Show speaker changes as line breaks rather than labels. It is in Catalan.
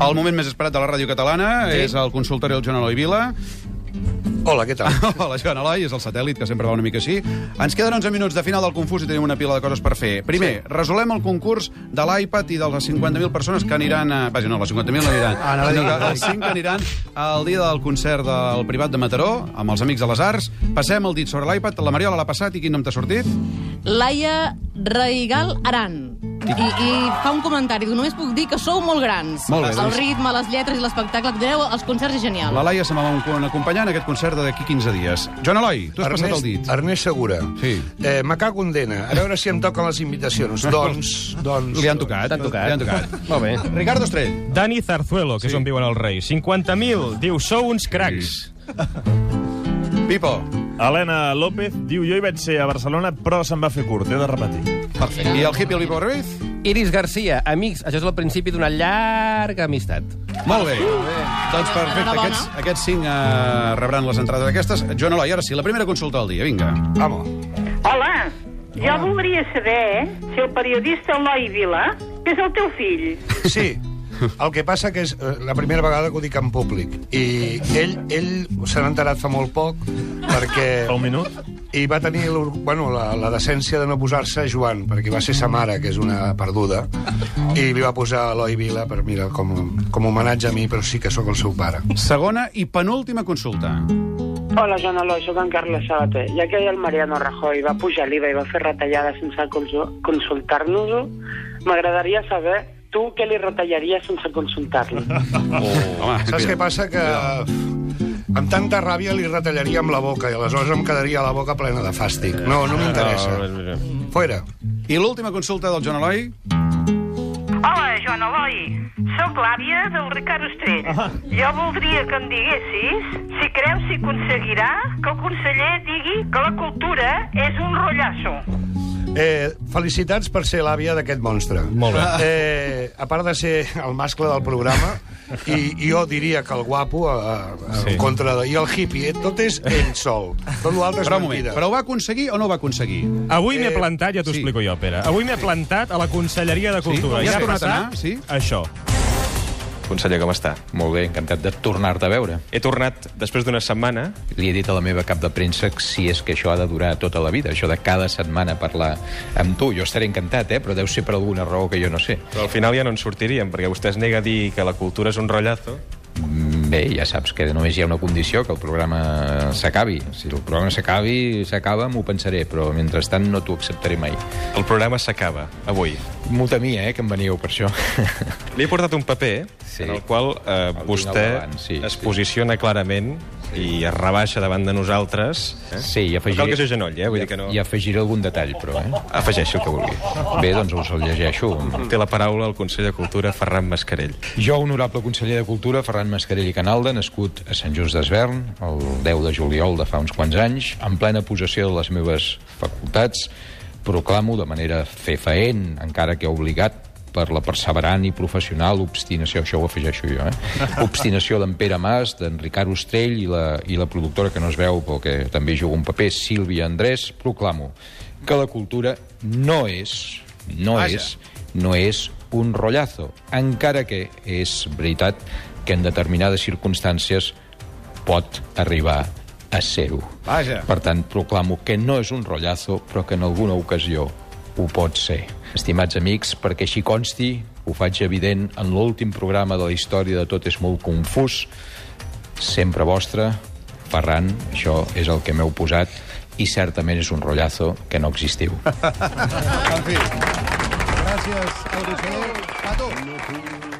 El moment més esperat de la ràdio catalana sí. és el consultori del Joan Eloi Vila.
Hola, què tal?
Hola, Joan Eloi, és el satèl·lit, que sempre va una mica així. Ens queden 11 minuts de final del Confús i tenim una pila de coses per fer. Primer, sí. resolem el concurs de l'iPad i de les 50.000 persones que aniran... A... Vaja, no, les 50.000 no aniran.
Ah, no, no, no.
els 5 que aniran al dia del concert del Privat de Mataró, amb els Amics de les Arts. Passem el dit sobre l'iPad. La Mariola l'ha passat i quin nom t'ha sortit?
Laia Raigal Aran. I, I fa un comentari, diu, només puc dir que sou molt grans.
Molt bé,
El
doncs.
ritme, les lletres i l'espectacle que teniu, els concerts és genial.
La Laia se m'ha acompanyant en aquest concert d'aquí 15 dies. Joan Eloi, tu has passat el dit.
Ernest Segura.
Sí.
Eh, me cago en dena. A veure si em toquen les invitacions. doncs, doncs...
Li han tocat.
T'han tocat.
Li han tocat.
Molt bé.
Ricardo Estrell.
Dani Zarzuelo, que
Sí.
és on viuen els reis. 50.000, diu, sou uns cracs.
Pipo.
Helena López diu jo hi vaig ser a Barcelona però se'n va fer curt, he de repetir.
Perfecte. I el hippie, el Pipo Ruiz?
Iris Garcia, amics, això és el principi d'una llarga amistat.
Molt bé. Doncs perfecte, aquests, aquests cinc uh, rebran les entrades d'aquestes. Joan Eloi, ara sí, la primera consulta del dia, vinga.
Vamos.
Hola, jo voldria saber si el periodista Eloi Vila és el teu fill.
Sí. El que passa que és eh, la primera vegada que ho dic en públic. I ell, ell se n'ha enterat fa molt poc perquè...
Fa un minut?
I va tenir bueno, la, la decència de no posar-se Joan, perquè va ser sa mare, que és una perduda, i li va posar Eloi Vila per, mira, com, com homenatge a mi, però sí que sóc el seu pare.
Segona i penúltima consulta.
Hola, Joan Eloi, soc en Carles Sabater. Ja que el Mariano Rajoy va pujar l'IVA i va fer retallades sense consu- consultar-nos-ho, m'agradaria saber tu què li retallaries sense consultar-lo.
Home,
Saps què passa? Que amb tanta ràbia li retallaria amb la boca i aleshores em quedaria la boca plena de fàstic. No, no m'interessa. Fuera.
I l'última consulta del Joan Eloi?
Hola, Joan Eloi. Soc l'àvia del Ricard Ostrell. Jo voldria que em diguessis si creus si aconseguirà que el conseller digui que la cultura és un rotllasso.
Eh, felicitats per ser l'àvia d'aquest monstre.
Molt bé.
Eh, a part de ser el mascle del programa, i, i jo diria que el guapo, a, a,
Sí.
en contra de... I el hippie, eh, tot és ell sol. Tot l'altre és
Però un moment,
mentida.
però ho va aconseguir o no ho va aconseguir?
Avui m'he
Eh,
plantat, ja t'ho
sí.
explico jo, Pere. Avui m'he plantat a la Conselleria de Cultura.
Ja
I
has
ha
tornat a anar? Sí?
Això.
Conseller, com està? Molt bé, encantat de tornar-te a veure.
He tornat després d'una setmana.
Li he dit a la meva cap de premsa que si és que això ha de durar tota la vida, això de cada setmana parlar amb tu. Jo estaré encantat, eh? però deu ser per alguna raó que jo no sé.
Però al final ja no en sortiríem, perquè vostè es nega a dir que la cultura és un rotllazo.
Bé, ja saps que només hi ha una condició, que el programa s'acabi. Si el programa s'acabi, s'acaba, m'ho pensaré, però mentrestant no t'ho acceptaré mai.
El programa s'acaba, avui.
M'ho temia, eh, que em veníeu per això.
Li he portat un paper
Sí.
en el qual eh,
El
vostè
davant, sí,
es
sí.
posiciona clarament i es rebaixa davant de nosaltres. Eh?
Sí, i
No
afegiré...
cal que s'agenoll, eh? Vull dir que no...
I afegiré algun detall, però, eh?
Afegeixi el que vulgui.
Bé, doncs us el llegeixo.
Té la paraula el conseller de Cultura, Ferran Mascarell.
Jo, honorable conseller de Cultura, Ferran Mascarell i Canalda, nascut a Sant Just d'Esvern, el 10 de juliol de fa uns quants anys, en plena possessió de les meves facultats, proclamo de manera fefaent, encara que obligat per la perseverant i professional obstinació, això ho afegeixo jo, eh? obstinació d'en Pere Mas, d'en Ricard Ostrell i la, i la productora que no es veu però que també juga un paper, Sílvia Andrés, proclamo que la cultura no és, no
Vaja.
és, no és un rotllazo, encara que és veritat que en determinades circumstàncies pot arribar a ser-ho. Per tant, proclamo que no és un rotllazo, però que en alguna ocasió ho pot ser. Estimats amics, perquè així consti, ho faig evident en l'últim programa de la història de Tot és molt confús, sempre vostre, Ferran, això és el que m'heu posat, i certament és un rotllazo que no existiu.
En fi. Gràcies, Rosselló. Pato.